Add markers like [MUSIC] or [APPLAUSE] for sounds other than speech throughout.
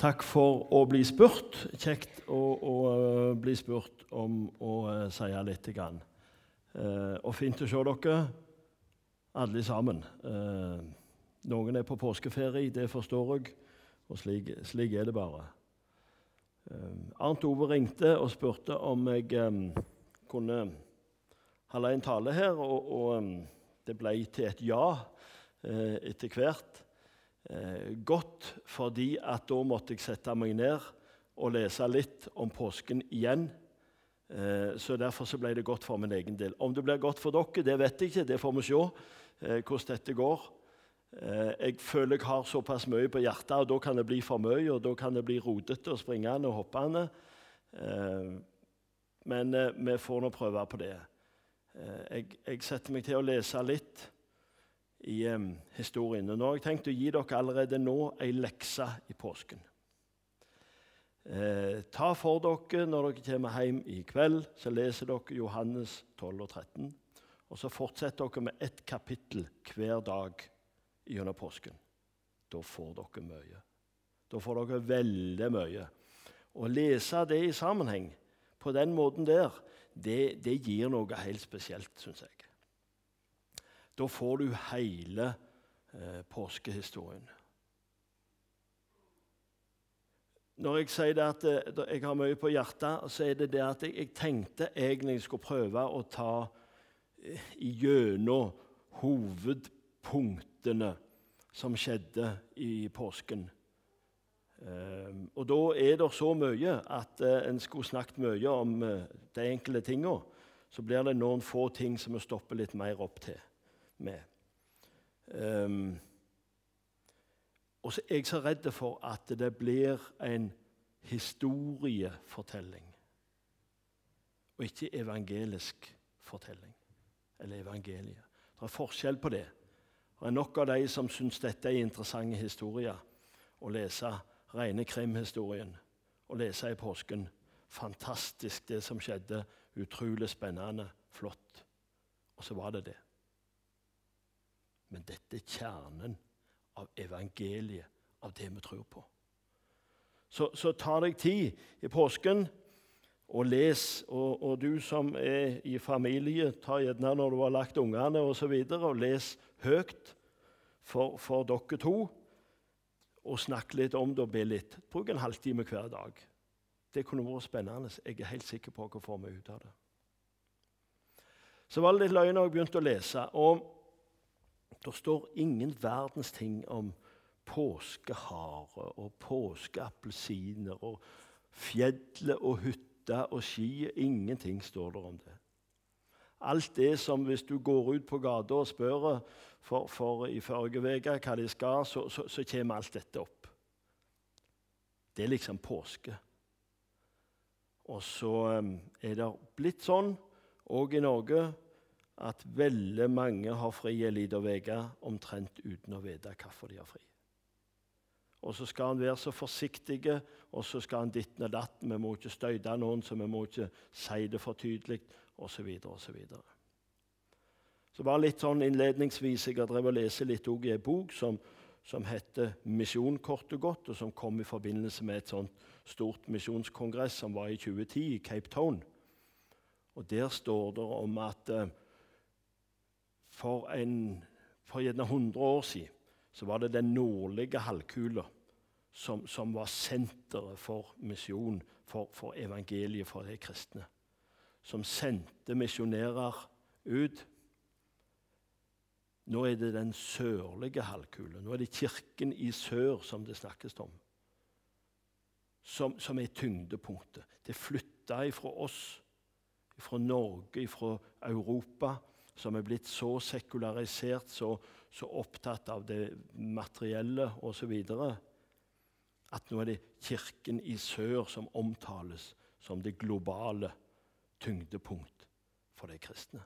Takk for å bli spurt. Kjekt å, å uh, bli spurt om å uh, si litt. Grann. Eh, og fint å se dere alle sammen. noen er på påskeferie, det forstår jeg, og slik, slik er det bare. Arnt Ove ringte og spurte om jeg um, kunne holde en tale her, og, og det ble til et ja etter hvert eh, godt, fordi at da måtte jeg sette meg ned og lese litt om påsken igjen. Eh, så Derfor så ble det godt for min egen del. Om det blir godt for dere, det vet jeg ikke. Det får vi se eh, hvordan dette går. Eh, jeg føler jeg har såpass mye på hjertet, og da kan det bli for mye. og Da kan det bli rotete og springende og hoppende. Eh, men eh, vi får nå prøve på det. Jeg, jeg setter meg til å lese litt i um, historien. Og Nå har jeg tenkt å gi dere allerede nå ei lekse i påsken. Eh, ta for dere når dere kommer hjem i kveld, så leser dere Johannes 12 og 13. Og så fortsetter dere med ett kapittel hver dag gjennom påsken. Da får dere mye. Da får dere veldig mye. Å lese det i sammenheng på den måten der, det, det gir noe helt spesielt, syns jeg. Da får du hele eh, påskehistorien. Når jeg sier at eh, jeg har mye på hjertet, så er det det at jeg, tenkte egentlig jeg skulle prøve å ta eh, gjennom hovedpunktene som skjedde i påsken. Um, og da er det så mye at en skulle snakket mye om de enkelte tingene. Så blir det noen få ting som vi stopper litt mer opp til med. Um, og så er jeg så redd for at det blir en historiefortelling og ikke evangelisk fortelling. Eller evangeliet. Det er forskjell på det. Det er nok av de som syns dette er interessante historier, å lese rene krimhistorien og lese i påsken. Fantastisk, det som skjedde. Utrolig spennende, flott. Og så var det det. Men dette er kjernen av evangeliet, av det vi tror på. Så, så ta deg tid i påsken og les. Og, og, du som er i familie, ta gjerne når du har lagt ungene osv., og, så og les høyt for, for, dere to. Og snakk litt om det og be litt. Bruk en halvtime hver dag. Det kunne vært spennende. Jeg er helt sikker på hva vi får ut av det. Så var det litt løgn da jeg begynte å lese. og det står ingen verdens ting om påskehare og påskeappelsiner og fjellet og hytta og skiet. Ingenting står der om det. Alt det som hvis du går ut på gata og spør for, for i forrige uke hva de skal, så, så, så kommer alt dette opp. Det er liksom påske. Og så um, er det blitt sånn òg i Norge at veldig mange har fri en liten uke omtrent uten å vite hvorfor de har fri. Og så skal han være så forsiktig, og så skal han ditten og datten. Vi må ikke støyte noen, så vi må ikke si det for tydelig, osv. osv. Så, så bare litt sånn innledningsvis. Jeg har drevet og lest litt i en bok som, som heter 'Misjon kort og godt', og som kom i forbindelse med et sånt stort misjonskongress som var i 2010 i Cape Town. Og Der står det om at uh, for, en, for gjerne 100 år siden så var det den nordlige halvkula som, som, var senteret for misjon, for, for, evangeliet for de kristne. Som sendte misjonærer ut. Nå er det den sørlige halvkule. Nå er det kirken i sør som det snakkes om. Som, som er tyngdepunktet. Det flytta ifra oss, fra Norge, fra Europa som er blitt så sekularisert, så, så opptatt av det materielle osv., at nå er det Kirken i sør som omtales som det globale tyngdepunkt for de kristne.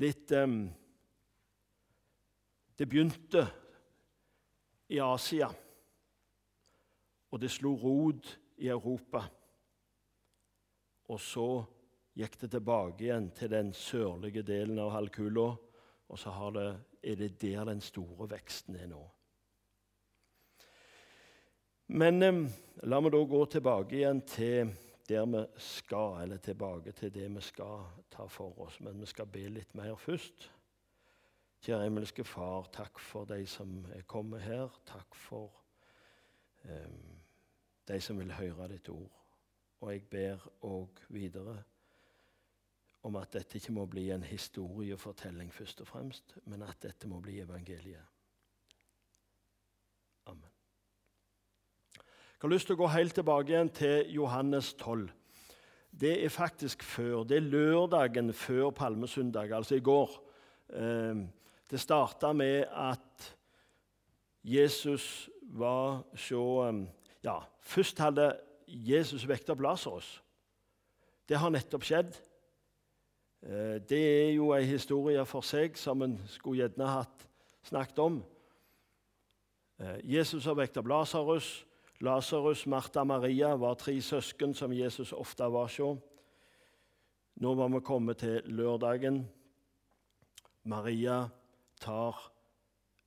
Litt um, Det begynte i Asia, og det slo rot i Europa. Og så gikk det tilbake igjen til den sørlige delen av halvkula. Og så det, er det der den store veksten er nå. Men eh, la meg da gå tilbake igjen til der vi skal, eller tilbake til det vi skal ta for oss. Men vi skal be litt mer først. Kjære himmelske Far, takk for de som er kommet her. Takk for eh, de som vil høre ditt ord. Og jeg ber òg videre om at dette ikke må bli en historiefortelling først og fremst, men at dette må bli evangeliet. Amen. Jeg har lyst til å gå helt tilbake igjen til Johannes 12. Det er faktisk før. Det er lørdagen før palmesøndag, altså i går. Eh, det starta med at Jesus var så eh, Ja, først hadde Jesus vekta opp Lasarus. Det har nettopp skjedd. Eh, det er jo ei historie for seg som en skulle gjerne hatt snakket om. Jesus har vekket Lasarus. Lasarus, Martha og Maria var tre søsken som Jesus ofte var hos. Nå var vi kommet til lørdagen. Maria tar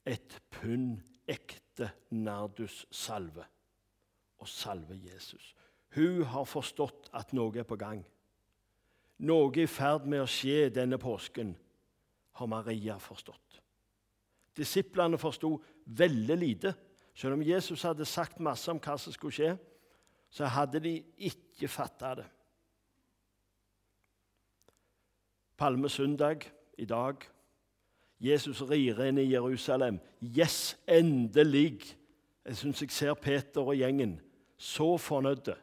et pund ekte nardussalve og salver Jesus. Hun har forstått at noe er på gang. Noe er i ferd med å skje denne påsken, har Maria forstått. Disiplene forsto veldig lite. Selv om Jesus hadde sagt masse om hva som skulle skje, så hadde de ikke fatta det. Palmesøndag i dag. Jesus rir inn i Jerusalem. Yes, endelig! Jeg syns jeg ser Peter og gjengen så fornøyde.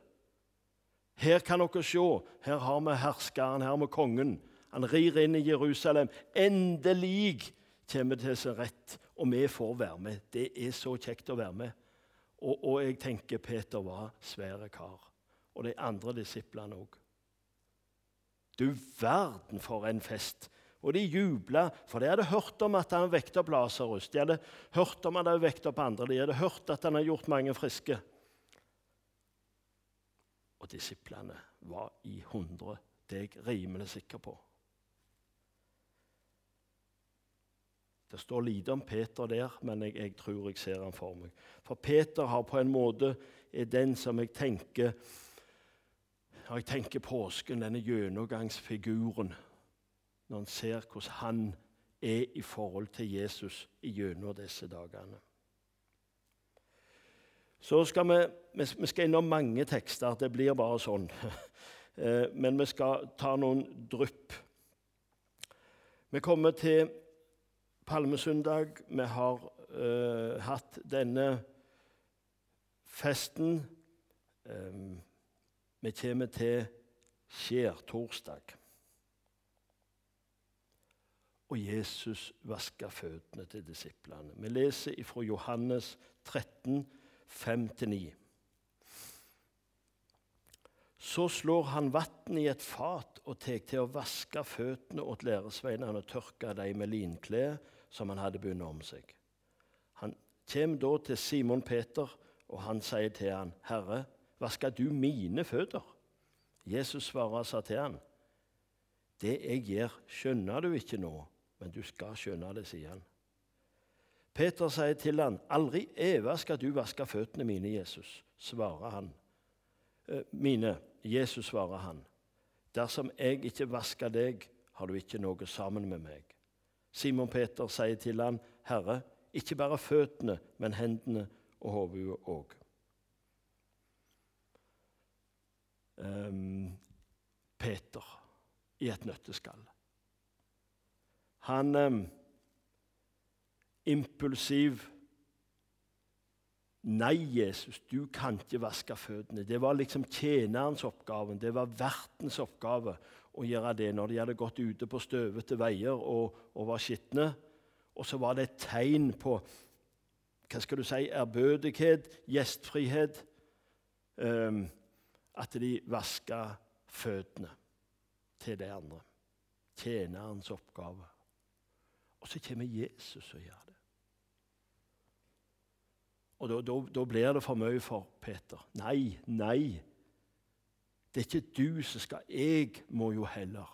Her kan dere se. Her har vi herskeren, her har vi kongen. Han rir inn i Jerusalem. Endelig kommer til sin rett og vi får være med. Det er så kjekt å være med. Og, og jeg tenker Peter var svære kar. Og de andre disiplene òg. Du verden for en fest! Og de jubla, for de hadde hørt om at han vekket opp Lasarus. De hadde hørt om at han hadde vekket opp andre. De hadde hørt at han hadde gjort mange friske. Og disiplene var i hundre. Det er jeg rimelig sikker på. Det står lite om Peter der, men jeg, jeg, tror jeg ser han for meg. For Peter har på en måte er den som jeg tenker Når jeg tenker påsken, denne gjennomgangsfiguren, når en ser hvordan han er i forhold til Jesus gjennom disse dagene. Så skal vi, vi skal innom mange tekster. Det blir bare sånn. [LAUGHS] Eh, men vi skal ta noen drypp. Vi kommer til palmesøndag. Vi har uh, hatt denne festen. Um, vi kommer til skjærtorsdag. Og Jesus vasker føttene til disiplene. Vi leser fra Johannes 13, 5-9. Så slår han vann i et fat og tar til å vaske føttene åt læresveinene og tørke dem med linklær som han hadde bundet om seg. Han kommer da til Simon Peter, og han sier til han, 'Herre, vasker du mine føtter?' Jesus svarer og sa til han, 'Det jeg gjør, skjønner du ikke nå, men du skal skjønne det', sier han. Peter sier til han, 'Aldri eva skal du vaske føttene mine, Jesus', svarer han. «Eh, mine, Jesus svarer han. Dersom jeg ikke vasker deg, har du ikke noe sammen med meg. Simon Peter sier til han, 'Herre, ikke bare føttene, men hendene og hodet òg.' Um, Peter i et nøtteskall. Han um, impulsiv Nei, Jesus, du kan ikke vaske føttene. Det var liksom tjenerens oppgave. Det var vertens oppgave å gjøre det når de hadde gått ute på støvete veier og, og var skitne. Og så var det et tegn på hva skal du si, ærbødighet, gjestfrihet. Um, at de vaska føttene til de andre. Tjenerens oppgave. Og så kommer Jesus og gjør det. Og da, da, da blir det for mye for Peter. Nei, nei. Det er ikke du som skal, jeg må jo heller.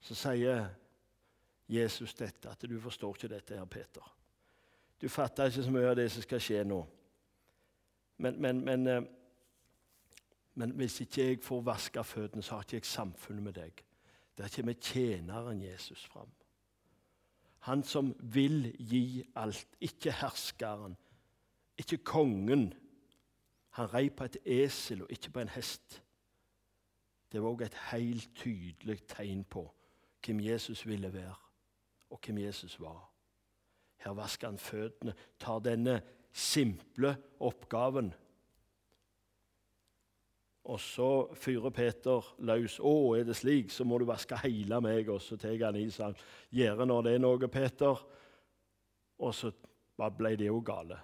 Så sier Jesus dette, at du forstår ikke dette her, Peter. Du fatter ikke så mye av det som skal skje nå. Men, men, men, eh, men, hvis ikke jeg får vaska føttene, så har ikke jeg samfunnet med deg. Der kommer tjeneren Jesus fram. Han som vil gi alt. Ikke herskeren, ikke kongen. Han rei på et esel og ikke på en hest. Det var òg et helt tydelig tegn på hvem Jesus ville være, og hvem Jesus var. Her vasker han føttene, tar denne simple oppgaven. Og så fyrer Peter løs. 'Å, er det slik, så må du vaske hele meg.' Og så tar han i seg 'Gjøre når det er noe, Peter.' Og så ble det jo gale.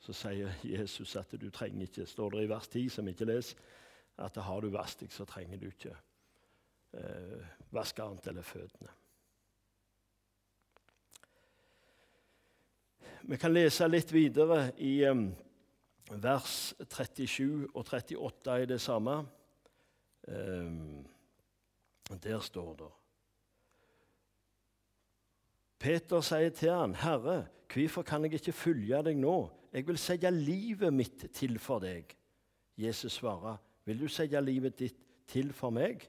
Så sier Jesus at du trenger ikke, står det i vers 10, som ikke leser, at har du vasket deg, så trenger du ikke eh, vaske annet eller føttene. Vi kan lese litt videre i um, vers 37 og 38 er det samme. Um, der står det Peter sier til han, 'Herre, hvorfor kan jeg ikke følge deg nå?' 'Jeg vil sette livet mitt til for deg.' Jesus svarer, 'Vil du sette livet ditt til for meg?'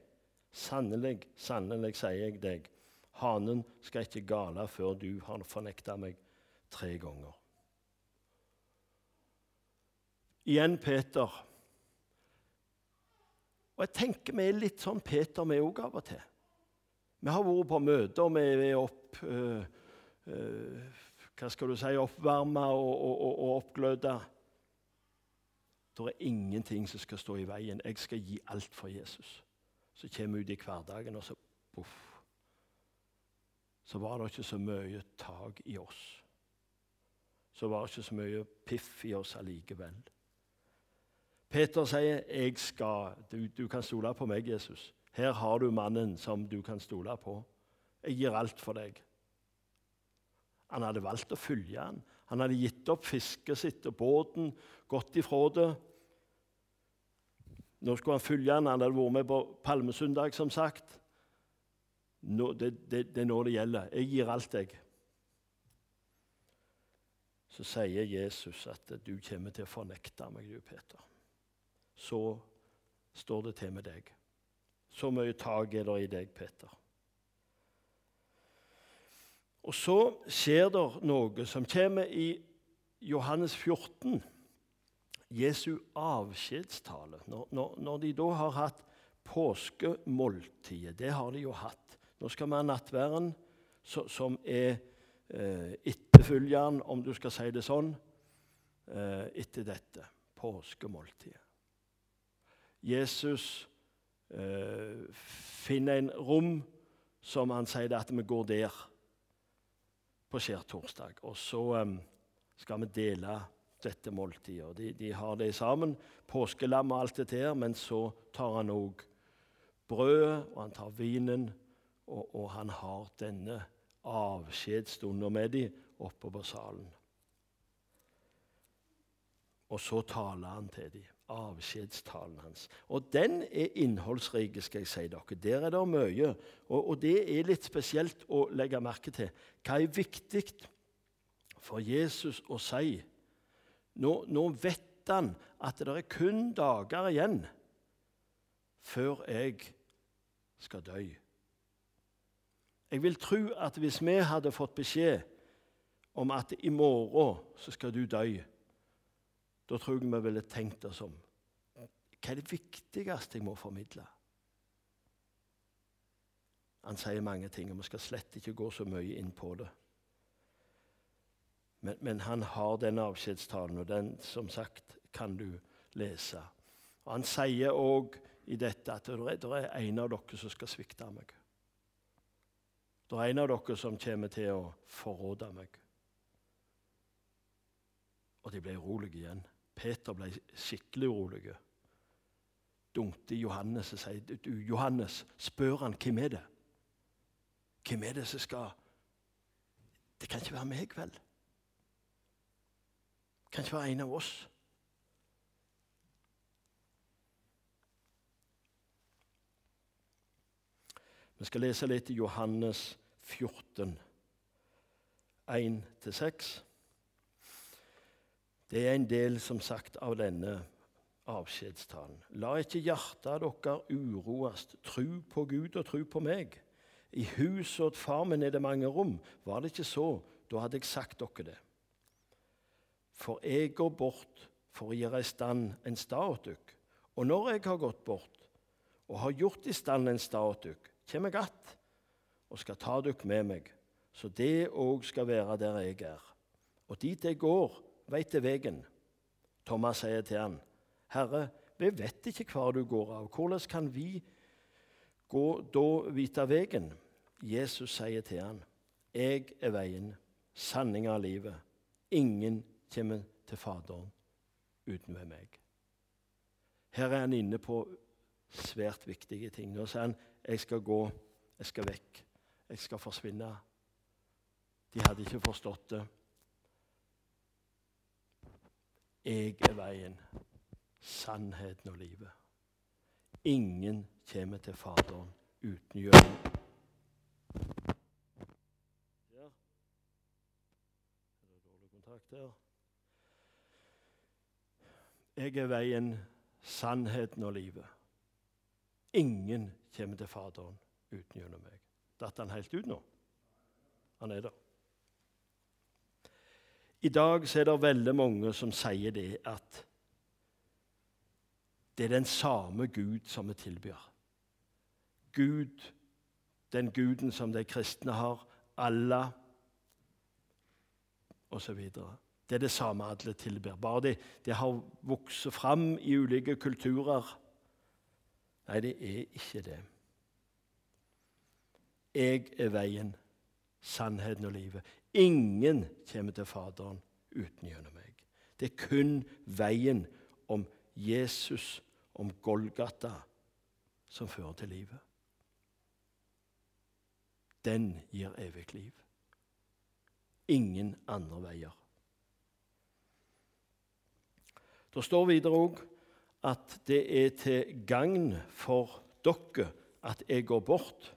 'Sannelig, sannelig, sier jeg deg, hanen skal ikke gale før du har fornekta meg tre ganger.' Igjen Peter. Og jeg tenker Vi er litt sånn Peter, vi òg, av og til. Vi har vært på møter, vi er opp øh, øh, Hva skal du si Oppvarma og, og, og, og oppgløda. Det er ingenting som skal stå i veien. Jeg skal gi alt for Jesus. Så kommer vi ut i hverdagen, og så poff. Så var det ikke så mye tak i oss. Så var det ikke så mye piff i oss allikevel. Peter sier, 'Jeg skal, du, du kan stole på meg, Jesus.' Her har du mannen som du kan stole på. Jeg gir alt for deg. Han hadde valgt å følge han. Han hadde gitt opp fisket sitt og båten, gått ifra det. Nå skulle han følge han. Han hadde vært med på palmesøndag, som sagt. Nå, det, det, det, er nå det gjelder. Jeg gir alt, jeg. Så sier Jesus at du kommer til å fornekte meg, du, Peter. Så står det til med deg. Så mye tak er det i deg, Peter. Og så skjer det noe som kommer i Johannes 14, Jesu avskjedstale. Når, når, når de da har hatt påskemåltidet, det har de jo hatt Nå skal vi ha nattværen, som er eh, etterfølgeren, om du skal si det sånn, eh, etter dette påskemåltidet. Jesus eh, finner en rom som han sier at vi går der på skjærtorsdag. Og så eh, skal vi dele dette måltidet. De, de, har det sammen, påskelam og alt dette her, men så tar han òg brødet, og han tar vinen, og, og han har denne avskjedsstunden med dem oppe på salen. Og så taler han til dem avskjedstalen hans. Og den er innholdsrik, skal jeg si dere. Der er det mye. Og, og, det er litt spesielt å legge merke til. Hva er viktig for Jesus å si? Nå, nå vet han at det er kun dager igjen før jeg skal dø. Jeg vil tro at hvis vi hadde fått beskjed om at i morgen så skal du dø, da tror jeg vi ville tenkt oss om. Hva er det viktigste jeg må formidle? Han sier mange ting, og vi skal slett ikke gå så mye inn på det. Men, men han har den avskjedstalen, og den som sagt kan du lese. Og Han sier òg i dette at det er, en av dere som skal svikte meg. Det er en av dere som kommer til å forråde meg. Og de ble urolige igjen. Peter ble skikkelig urolig. Dunkte Johannes og sier Johannes, spør han hvem er det Hvem er det som skal Det kan ikke være meg, vel? Det kan ikke være en av oss. Vi skal lese litt i Johannes 14, 1-6. Det er en del, som sagt, av denne avskjedstalen. La ikke hjertet dere uroes. Tru på Gud og tru på meg. I huset åt far min er det mange rom. Var det ikke så, da hadde jeg sagt dere det. For jeg går bort for å gjøre i stand en stad åt dere. Og når jeg har gått bort og har gjort i stand en stad åt dere, kommer jeg att og skal ta dere med meg, så det òg skal være der jeg er. Og dit jeg går, veit jeg vegen. Thomas sier til han, Herre, vi vet ikke hvor du går av. Hvordan kan vi gå da vite vegen? Jesus sier til han, Jeg er veien, sanninga av livet. Ingen kommer til Faderen uten ved meg. Her er han inne på svært viktige ting. Nå sier han jeg skal gå, jeg skal vekk, jeg skal forsvinne. De hadde ikke forstått det. Jeg er veien, sannheten og livet. Ingen kommer til Faderen uten gjennom Der. Er der? Jeg er veien, sannheten og livet. Ingen kommer til Faderen uten gjennom meg. Datt han helt ut nå? Han er der. I dag er det veldig mange som sier det at det er den samme Gud som vi tilbyr. Gud, den guden som de kristne har, Allah osv. Det er det samme alle tilbyr. Bare det, det har vokst fram i ulike kulturer. Nei, det er ikke det. Jeg er veien, sannheten og livet. Ingen kommer til Faderen uten gjennom meg. Det er kun veien om Jesus, om Golgata, som fører til livet. Den gir evig liv. Ingen andre veier. Det står videre òg at det er til gagn for dere at jeg går bort.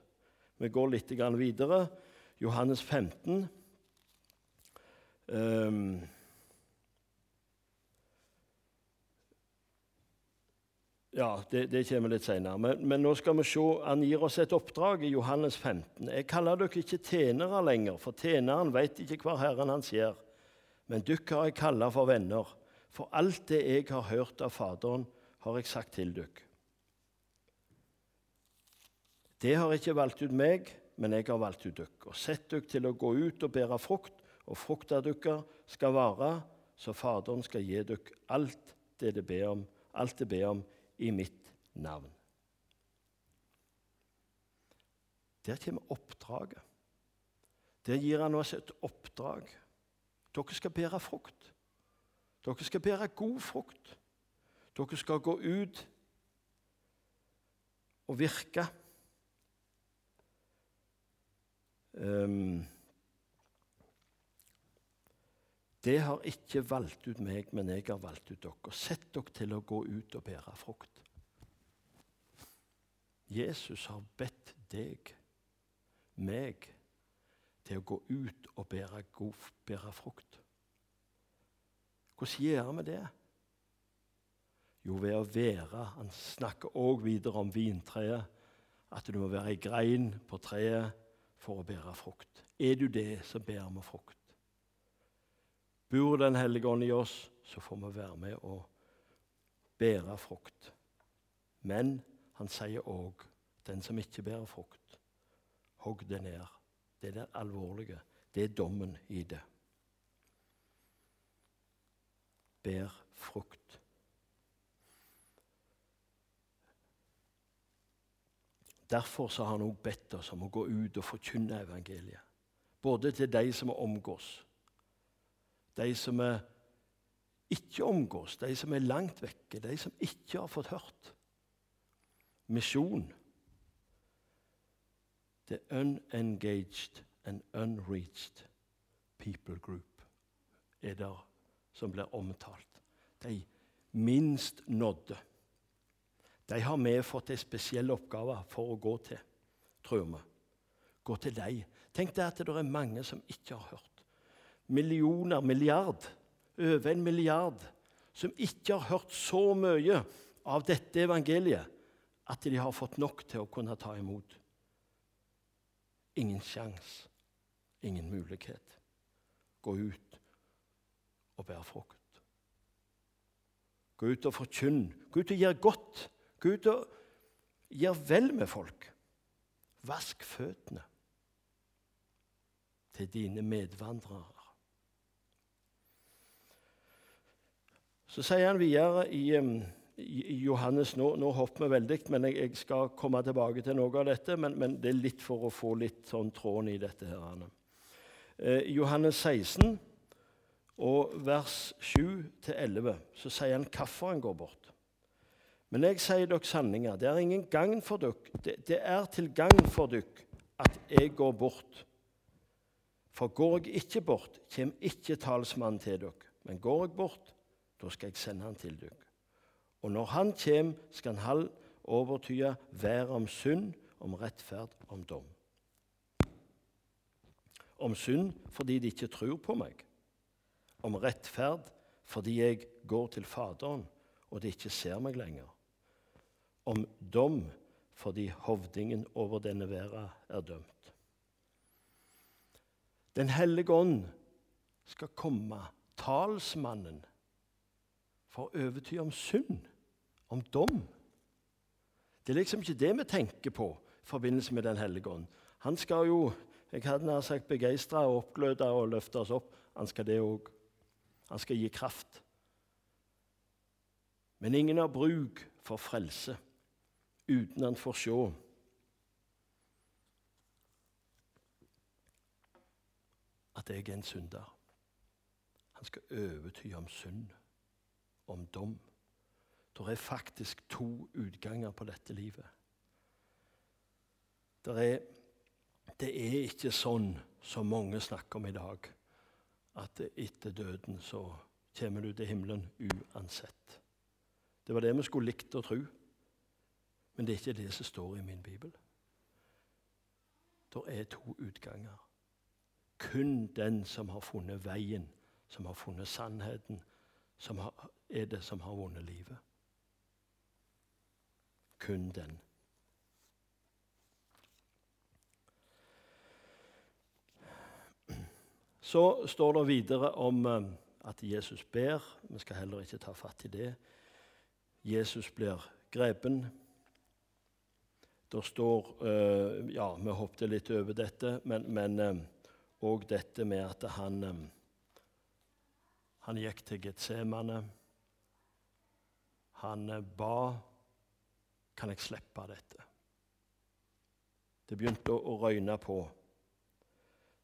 Vi går litt videre. Johannes 15. Um, ja, det, det, kommer litt senere. Men, men, nå skal vi se. Han gir oss et oppdrag i Johannes 15. Jeg kaller dere ikke tjenere lenger, for tjeneren vet ikke hva Herren hans gjør. Men dere har jeg kalla for venner. For alt det jeg har hørt av Faderen, har jeg sagt til dere. Det har ikke valgt ut meg, men jeg har valgt ut dere, og sett dere til å gå ut og bære frukt, og frukta deres skal vare, så Faderen skal gi dere alt det de ber om, alt det ber om i mitt navn. Der kommer oppdraget. Der gir han oss et oppdrag. Dere skal bære frukt. Dere skal bære god frukt. Dere skal gå ut og virke. Um, det har ikke valgt ut meg, men jeg har valgt ut dere. Sett dere til å gå ut og bære frukt. Jesus har bedt deg, meg, til å gå ut og bære, god, bære frukt. Hvordan gjør vi det? Jo, ved å være Han snakker òg videre om vintreet. At du må være ei grein på treet for å bære frukt. Er du det, så bærer vi frukt. Bor Den hellige ånd i oss, så får vi være med og bære frukt. Men han sier òg den som ikke bærer frukt, hogg det ned. Det er det alvorlige. Det er dommen i det. bær frukt. Derfor har han også bedt oss om å gå ut og forkynne evangeliet. Både til de som omgås, de som er ikke omgås, de som er langt vekke, de som ikke har fått hørt. Misjon. The unengaged and unreached people group er der som blir omtalt. De minst nådde. De har vi fått en spesiell oppgave for å gå til, tror vi. Gå til dem. Tenk deg at det er mange som ikke har hørt. Millioner, milliard, over en milliard, som ikke har hørt så mye av dette evangeliet at de har fått nok til å kunne ta imot. Ingen sjans, ingen mulighet. Gå ut og bær frukt. Gå ut og forkynn. Gå ut og gjør godt. Og gjør vel med folk. Vask føttene til dine medvandrere. Så sier han videre i, i Johannes nå, nå, hopper vi veldig, men jeg, jeg, skal komme tilbake til noe av dette. Men, men, det er litt for å få litt sånn tråden i dette. her. Eh, Johannes 16 og vers 7-11 så sier han hvorfor han går bort. Men jeg sier dere sanninger. Det er ingen gagn for dere. Det, det er til gagn for dere at jeg går bort. For går jeg ikke bort, kommer ikke talsmannen til dere. Men går jeg bort, da skal jeg sende han til dere. Og når han kommer, skal han overtyde været om synd, om rettferd, om dom. Om synd fordi de ikke tror på meg. Om rettferd fordi jeg går til Faderen, og de ikke ser meg lenger. Om dom fordi hovdingen over denne verden er dømt. Den hellige ånd skal komme, talsmannen, for å overty om synd, om dom. Det er liksom ikke det vi tenker på i forbindelse med Den hellige ånd. Han skal jo jeg hadde nær sagt begeistra og oppgløda og løfte oss opp. Han skal det òg. Han skal gi kraft. Men ingen har bruk for frelse uten han får se at jeg er en synder. Han skal overty om synd, om dom. Det er faktisk to utganger på dette livet. Det er, det er ikke sånn som mange snakker om i dag, at etter døden så kommer du til himmelen uansett. Det var det vi skulle likt å tro, men det er ikke det som står i min bibel. Det er to utganger. Kun den som har funnet veien, som har funnet sannheten, som har, er det som har vunnet livet. Kun den. Så står det videre om eh, at Jesus ber. Vi skal heller ikke ta fatt i det. Jesus blir grepen. Det står eh, Ja, vi hoppet litt over dette, men, eh, og dette med at han, han gikk til Getsemane. Han ba Kan jeg slippe dette? Det begynte å røyne på.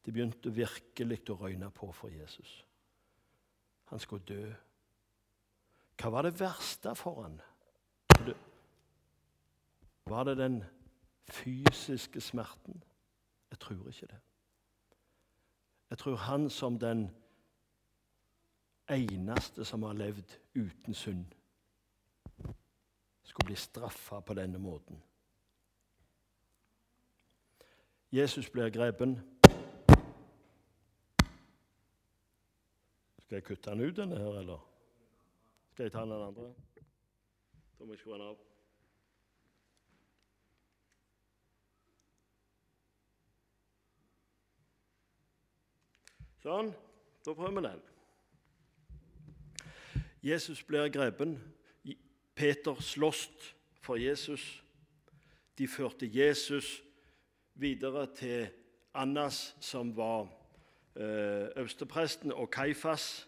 Det begynte virkelig å røyne på for Jesus. Han skulle dø. Hva var det verste for han? Var det den fysiske smerten? Jeg tror ikke det. Jeg tror han som den eneste som har levd uten synd, skulle bli straffa på denne måten. Jesus blir grepen. Skal jeg kutte den ut, denne her, eller? Skal jeg ta den andre? Da må jeg skru den av. Sånn. Da prøver vi den. Jesus blir grepen. Peter slåss for Jesus. De førte Jesus videre til Annas, som var eh, øverstepresten, og Kaifas,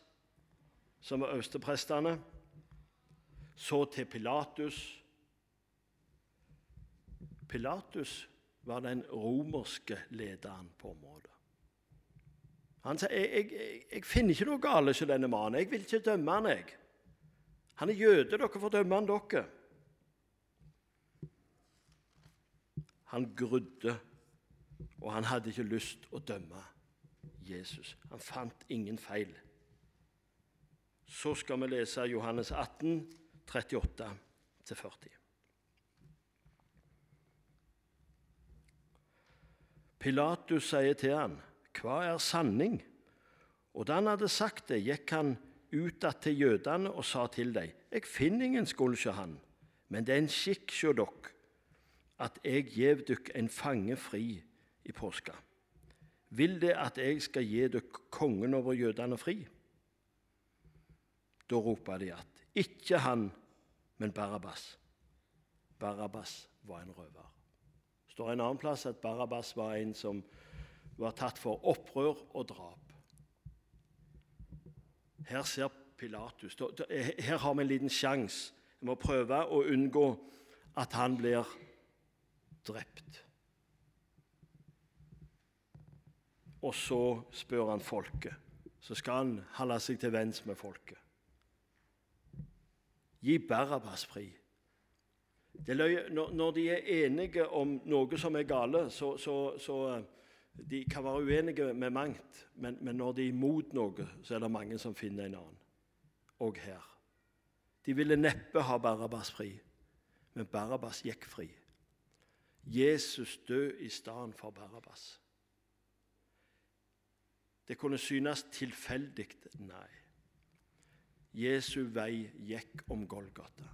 som var øversteprestene. Så til Pilatus. Pilatus var den romerske lederen på området. Han sier jeg, jeg, jeg finner ikke noe galt hos denne mannen. Jeg vil ikke dømme han, jeg. Han er jøde, dere får dømme han dere. Han grudde, og han hadde ikke lyst å dømme Jesus. Han fant ingen feil. Så skal vi lese Johannes 18, 38-40. Pilatus sier til han hva er sanning? Og da han hadde sagt det, gikk han utad til jødene og sa til dem:" Jeg finner ingen skuld hos han, men det er en skikk hos dere at jeg gjev dykk en fange fri i påska. Vil det at jeg skal gi dere kongen over jødene fri? Da ropa de at ikke han, men Barabbas. Barabbas var en røver. Det står en annen plass at Barabbas var en som var tatt for opprør og drap. Her ser Pilatus Her har vi en liten sjanse. Vi må prøve å unngå at han blir drept. Og så spør han folket. Så skal han holde seg til venns med folket. Gi Barabbas fri. når de er enige om noe som er gale, så, så, så de kan være uenige med mangt, men, men, når de er imot noe, så er det mange som finner en annen. Og her. De ville neppe ha Barabbas fri, men Barabbas gikk fri. Jesus død i stedet for Barabbas. Det kunne synes tilfeldig. Nei. Jesu vei gikk om Golgata.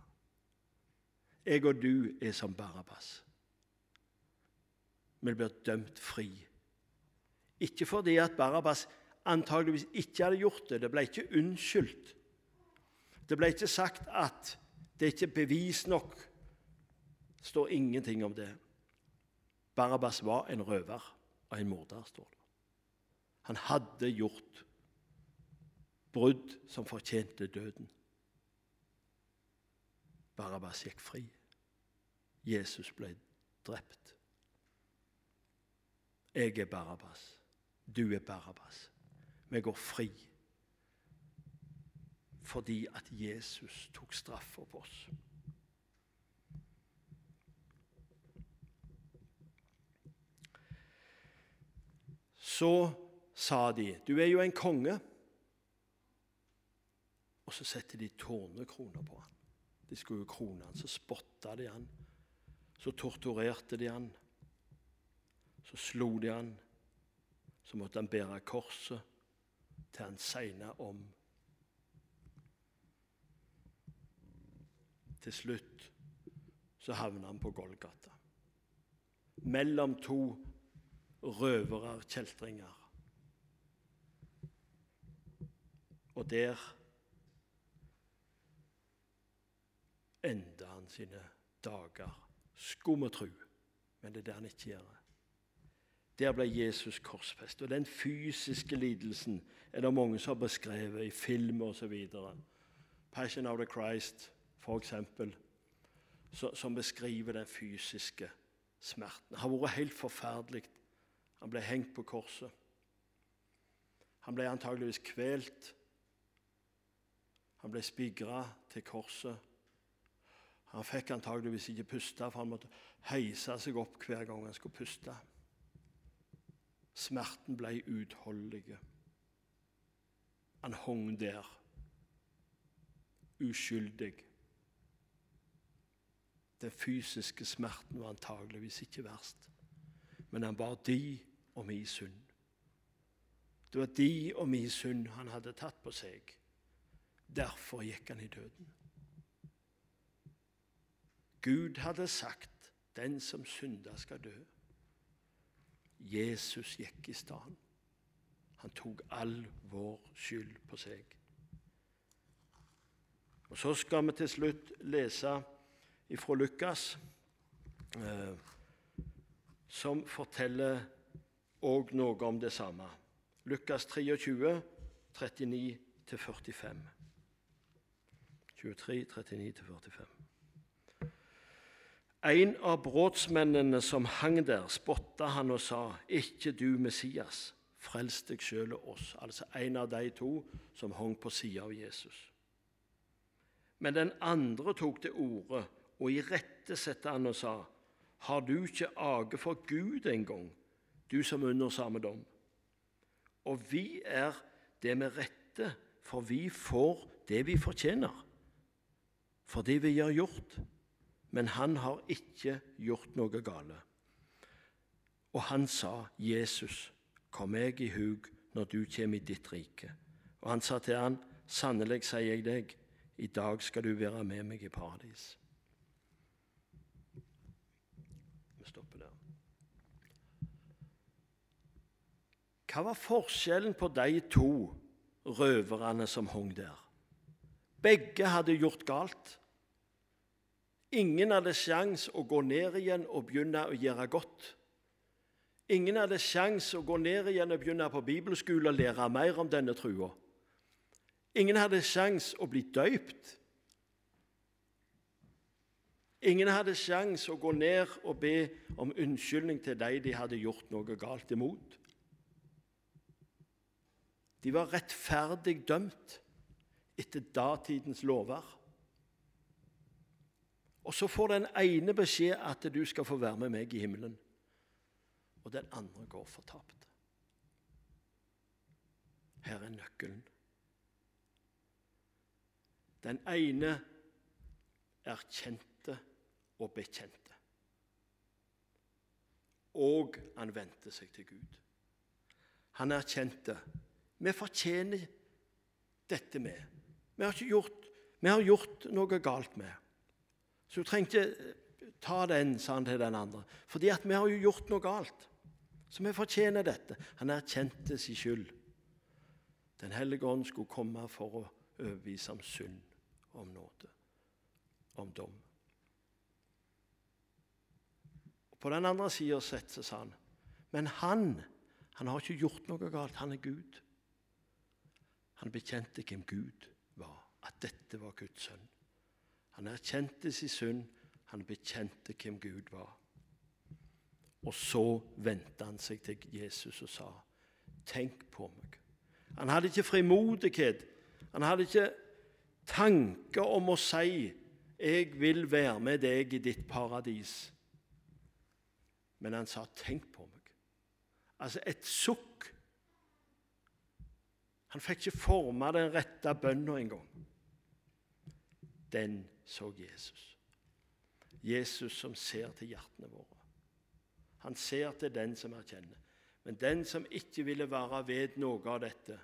Jeg og du er som Barabbas. Vi blir dømt fri. Ikke fordi at Barabbas antageligvis ikke hadde gjort det. Det ble ikke unnskyldt. Det ble ikke sagt at det ikke er bevis nok. Det står ingenting om det. Barabbas var en røver og en morder, står det. Han hadde gjort brudd som fortjente døden. Barabbas gikk fri. Jesus ble drept. Jeg er Barabbas. Du er Barabbas. Vi går fri fordi at Jesus tok straffa på oss. Så sa de, 'Du er jo en konge.' Og så setter de tårnekroner på han. De skulle jo krone han. Så spotta de han. Så torturerte de han. Så slo de han. Så måtte han bære korset til han segna om. Til slutt så havna han på Golgata. Mellom to røvere, kjeltringer. Og der enda han sine dager. Skum og tru. Men det er det han ikke gjør. Der ble Jesus korsfestet. Og den fysiske lidelsen er det mange som har beskrevet i film osv. Passion of the Christ, f.eks., som beskriver den fysiske smerten. Det har vært helt forferdelig. Han ble hengt på korset. Han ble antageligvis kvelt han ble spigra til korset. Han fikk antageligvis ikke puste, for han måtte heise seg opp hver gang han skulle puste. Smerten ble uutholdelig. Han hang der, uskyldig. Den fysiske smerten var antageligvis ikke verst, men han bar de og mi synd. Det var de og mi synd han hadde tatt på seg. Derfor gikk han i døden. Gud hadde sagt 'den som synder, skal dø'. Jesus gikk i stedet. Han tok all vår skyld på seg. Og Så skal vi til slutt lese ifra Lukas, eh, som forteller òg noe om det samme. Lukas 23, 39-45. 23, 39-45. En av brotsmennene som hang der, spotta han og sa, 'Ikke du, Messias, frels deg sjøl og oss.' Altså en av de to som hang på sida av Jesus. Men den andre tok til orde og irettesatte han og sa, 'Har du ikke age for Gud engang, du som under samme dom?' Og vi er det med rette, for vi får det vi fortjener for det vi har gjort, men han har ikke gjort noe gale. Og han sa, 'Jesus, kom meg i hug når du kommer i ditt rike.' Og han sa til han, sannelig sier jeg deg, i dag skal du være med meg i paradis. Vi stopper der. Hva var forskjellen på de to røverne som hang der? Begge hadde gjort galt. Ingen hadde sjans å gå ned igjen og begynne å gjøre godt. Ingen hadde sjans å gå ned igjen og begynne på bibelskole og lære mer om denne trua. Ingen hadde sjans å bli døypt. Ingen hadde sjans å gå ned og be om unnskyldning til de de hadde gjort noe galt imot. De var rettferdig dømt etter datidens lover. Og så får den ene beskjed at du skal få være med meg i himmelen, og den andre går fortapt. Her er nøkkelen. Den ene erkjente og bekjente. Og han vendte seg til Gud. Han erkjente. Vi fortjener dette med. Vi har, gjort, vi har gjort noe galt med. Så du trengte ta den, sa han til den andre. Fordi at vi har jo gjort noe galt. Så vi fortjener dette. Han erkjente sin skyld. Den hellige ånd skulle komme for å overbevise om synd, om nåde, om dom. På den andre sida settes han. Men han han har ikke gjort noe galt. Han er Gud. Han bekjente hvem Gud var, at dette var Guds sønn. Han erkjente sin synd, han bekjente hvem Gud var. Og så vendte han seg til Jesus og sa, 'Tenk på meg.' Han hadde ikke frimodighet. Han hadde ikke tanke om å si, 'Jeg vil være med deg i ditt paradis.' Men han sa, 'Tenk på meg'. Altså et sukk. Han fikk ikke forma den rette bønna engang. Den så Jesus. Jesus som ser til hjertene våre. Han ser til den som erkjenner. Men den som ikke ville være ved noe av dette,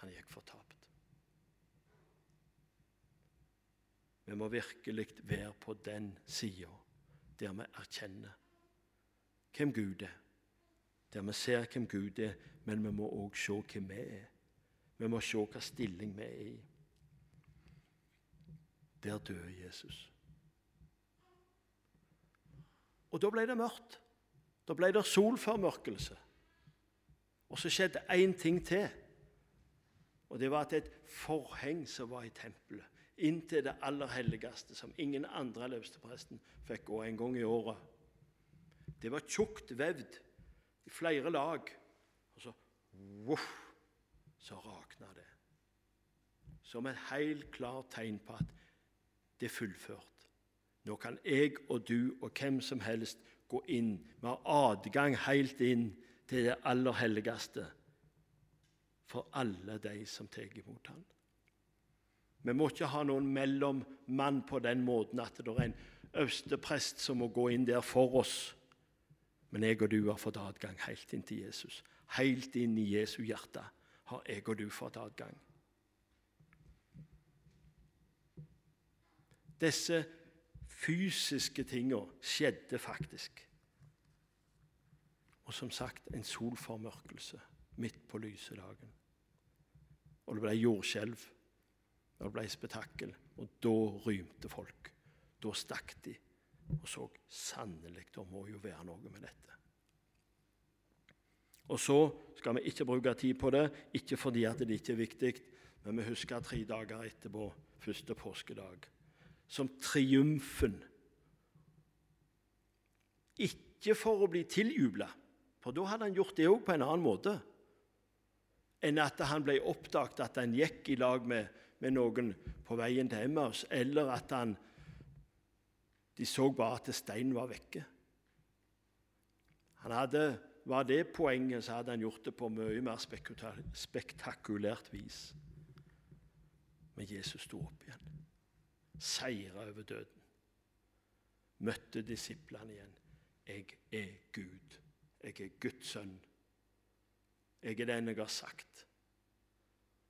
han gikk fortapt. Vi må virkelig være på den sida der vi erkjenner hvem Gud er. Der vi ser hvem Gud er, men vi må òg se hvem vi er. Vi må se hva stilling vi er i. Der døde Jesus. Og da ble det mørkt. Da ble det solformørkelse. Og så skjedde én ting til. Og det var at et forheng som var i tempelet, inntil det aller helligste, som ingen andre enn øverstepresten fikk gå en gang i året. Det var tjukt vevd i flere lag. Og så voff, så rakna det. Som et helt klart tegn på at det er fullført. Nå kan jeg og du og hvem som helst gå inn. Vi har adgang helt inn til det aller helligste for alle de som tar imot ham. Vi må ikke ha noen mellommann på den måten at det er en øversteprest som må gå inn der for oss. Men jeg og du har fått adgang helt inn til Jesus. Helt inn i Jesu hjerte har jeg og du fått adgang. Disse fysiske tingene skjedde faktisk. Og som sagt en solformørkelse midt på lyse dagen. Og det ble jordskjelv, og det ble spetakkel, og da rymte folk. Da stakk de og så sannelig det må jo være noe med dette. Og så skal vi ikke bruke tid på det, ikke fordi at det ikke er viktig, men vi husker tre dager etterpå, første påskedag, som triumfen. Ikke for å bli tiljubla, for da hadde han gjort det òg på en annen måte enn at han ble oppdaget at han gikk i lag med, med noen på veien til Emmaus, eller at han de så bare at steinen var vekke. Han Hadde, var det poenget, så hadde han gjort det på mye mer spektakulært vis. Men Jesus sto opp igjen, seira over døden. Møtte disiplene igjen. Jeg er Gud. Jeg er Guds sønn. Jeg er den jeg har sagt.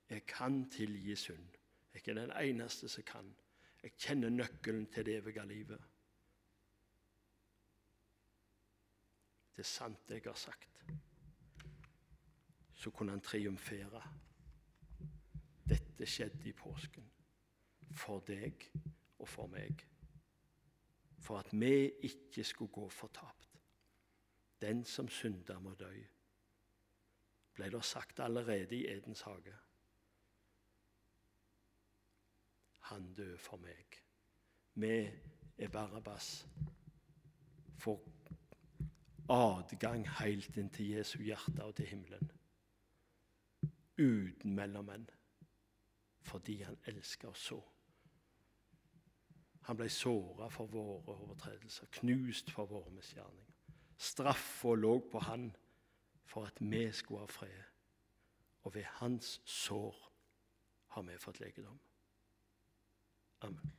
Jeg kan tilgi synd. Jeg er den eneste som kan. Jeg kjenner nøkkelen til det evige livet. Det er sant, jeg har sagt. Så kunne han triumfere. Dette skjedde i påsken. For deg og for meg. For at vi ikke skulle gå fortapt. Den som synder, må dø. Ble det sagt allerede i Edens hage. Han døde for meg. Vi er Barabas. Får adgang helt inn til Jesu hjerte og til himmelen. Uten mellommenn. Fordi han elsker oss så. Han ble såra for våre overtredelser, knust for våre misgjerninger. Straffa lå på han for at vi skulle ha fred. Og ved hans sår har vi fått legedom. Amen.